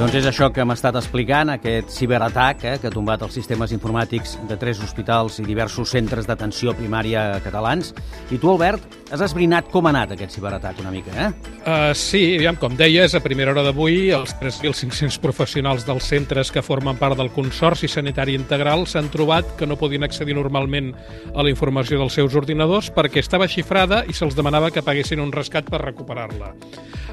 Doncs és això que hem estat explicant, aquest ciberatac eh, que ha tombat els sistemes informàtics de tres hospitals i diversos centres d'atenció primària catalans. I tu, Albert, has esbrinat com ha anat aquest ciberatac una mica, eh? Uh, sí, aviam, com deies, a primera hora d'avui, els 3.500 professionals dels centres que formen part del Consorci Sanitari Integral s'han trobat que no podien accedir normalment a la informació dels seus ordinadors perquè estava xifrada i se'ls demanava que paguessin un rescat per recuperar-la.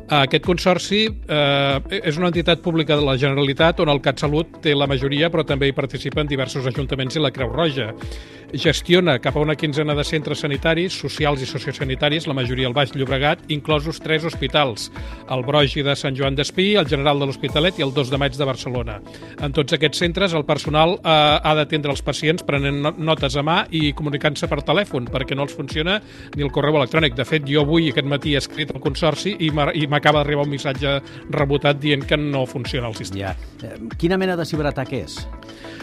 Uh, aquest consorci uh, és una entitat pública de la Generalitat, on el CatSalut té la majoria, però també hi participen diversos ajuntaments i la Creu Roja. Gestiona cap a una quinzena de centres sanitaris, socials i sociosanitaris, la majoria al Baix Llobregat, inclosos tres hospitals, el Brogi de Sant Joan d'Espí, el General de l'Hospitalet i el 2 de maig de Barcelona. En tots aquests centres, el personal eh, ha d'atendre els pacients prenent notes a mà i comunicant-se per telèfon, perquè no els funciona ni el correu electrònic. De fet, jo avui, aquest matí, he escrit al Consorci i m'acaba d'arribar un missatge rebotat dient que no funciona el sistema. Ja. Eh, quina mena de ciberatac és?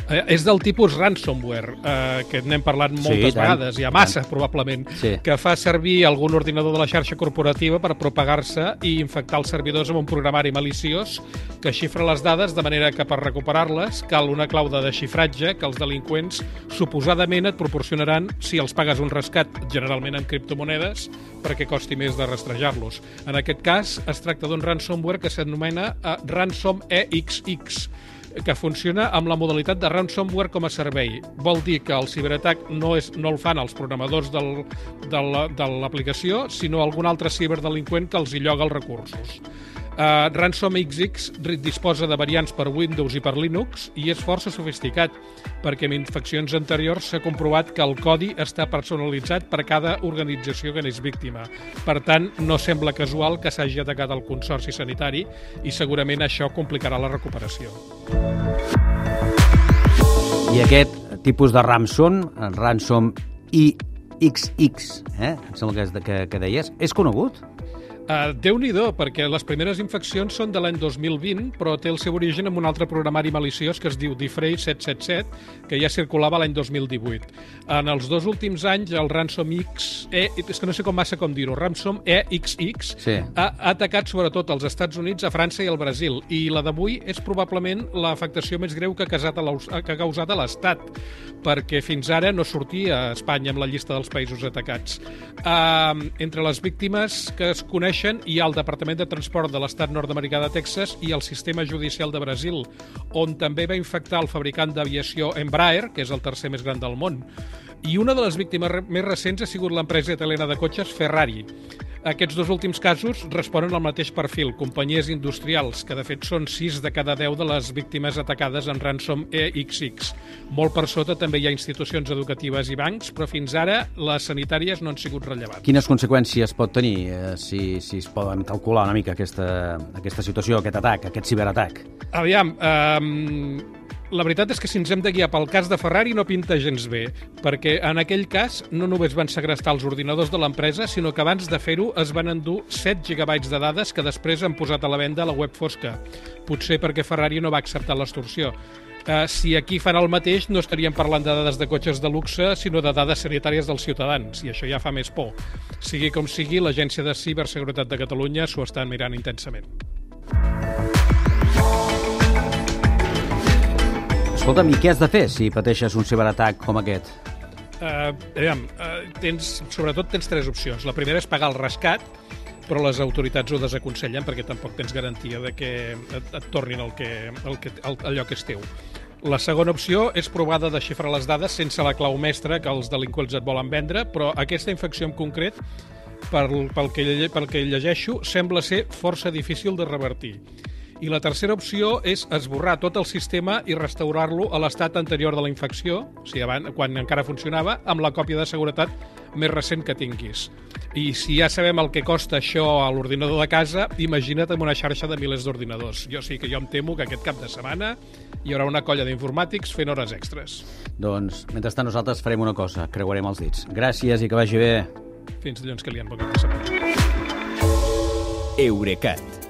Eh, és del tipus ransomware, eh, que n'hem parlat moltes sí, vegades, hi ha massa, tant. probablement, sí. que fa servir algun ordinador de la xarxa corporativa per propagar-se i infectar els servidors amb un programari maliciós que xifra les dades de manera que per recuperar-les cal una clau de desxifratge que els delinqüents suposadament et proporcionaran si els pagues un rescat, generalment en criptomonedes, perquè costi més de rastrejar-los. En aquest cas, es tracta d'un ransomware que s'anomena uh, Ransom EXX, que funciona amb la modalitat de ransomware com a servei. Vol dir que el ciberatac no, és, no el fan els programadors del, de l'aplicació, sinó algun altre ciberdelinqüent que els hi lloga els recursos. Uh, Ransom XX disposa de variants per Windows i per Linux i és força sofisticat perquè en infeccions anteriors s'ha comprovat que el codi està personalitzat per cada organització que n'és víctima. Per tant, no sembla casual que s'hagi atacat el Consorci Sanitari i segurament això complicarà la recuperació. I aquest tipus de ransom, ransom IXX, eh? em sembla que, és de, que, que deies, és conegut? Uh, Déu-n'hi-do, perquè les primeres infeccions són de l'any 2020, però té el seu origen en un altre programari maliciós que es diu Diffray 777, que ja circulava l'any 2018. En els dos últims anys, el Ransom X, e, és que no sé com massa com dir-ho, Ransom EXX, sí. ha, ha atacat sobretot als Estats Units, a França i al Brasil, i la d'avui és probablement l'afectació més greu que ha, casat a que ha causat a l'Estat, perquè fins ara no sortia a Espanya amb la llista dels països atacats. Uh, entre les víctimes que es coneix coneixen hi ha el Departament de Transport de l'estat nord-americà de Texas i el Sistema Judicial de Brasil, on també va infectar el fabricant d'aviació Embraer, que és el tercer més gran del món. I una de les víctimes més recents ha sigut l'empresa italiana de cotxes Ferrari. Aquests dos últims casos responen al mateix perfil, companyies industrials, que de fet són 6 de cada 10 de les víctimes atacades en ransom EXX. Molt per sota també hi ha institucions educatives i bancs, però fins ara les sanitàries no han sigut rellevants. Quines conseqüències pot tenir eh, si, si es poden calcular una mica aquesta, aquesta situació, aquest atac, aquest ciberatac? Aviam, eh, la veritat és que si ens hem de guiar pel cas de Ferrari no pinta gens bé, perquè en aquell cas no només van segrestar els ordinadors de l'empresa, sinó que abans de fer-ho es van endur 7 gigabytes de dades que després han posat a la venda a la web fosca. Potser perquè Ferrari no va acceptar l'extorsió. Uh, si aquí fan el mateix, no estaríem parlant de dades de cotxes de luxe, sinó de dades sanitàries dels ciutadans, i això ja fa més por. Sigui com sigui, l'Agència de Ciberseguretat de Catalunya s'ho està mirant intensament. Escolta'm, i què has de fer si pateixes un ciberatac com aquest? Uh, aviam, uh, tens, sobretot tens tres opcions. La primera és pagar el rescat, però les autoritats ho desaconsellen perquè tampoc tens garantia de que et, et tornin el que, el que, el, allò que és teu. La segona opció és provar de desxifrar les dades sense la clau mestra que els delinqüents et volen vendre, però aquesta infecció en concret, pel, pel, que, pel que llegeixo, sembla ser força difícil de revertir. I la tercera opció és esborrar tot el sistema i restaurar-lo a l'estat anterior de la infecció, o sigui, abans, quan encara funcionava, amb la còpia de seguretat més recent que tinguis. I si ja sabem el que costa això a l'ordinador de casa, imagina't amb una xarxa de milers d'ordinadors. Jo sí que jo em temo que aquest cap de setmana hi haurà una colla d'informàtics fent hores extres. Doncs, mentrestant, nosaltres farem una cosa, creuarem els dits. Gràcies i que vagi bé. Fins dilluns, que li han cap de setmana. Eurecat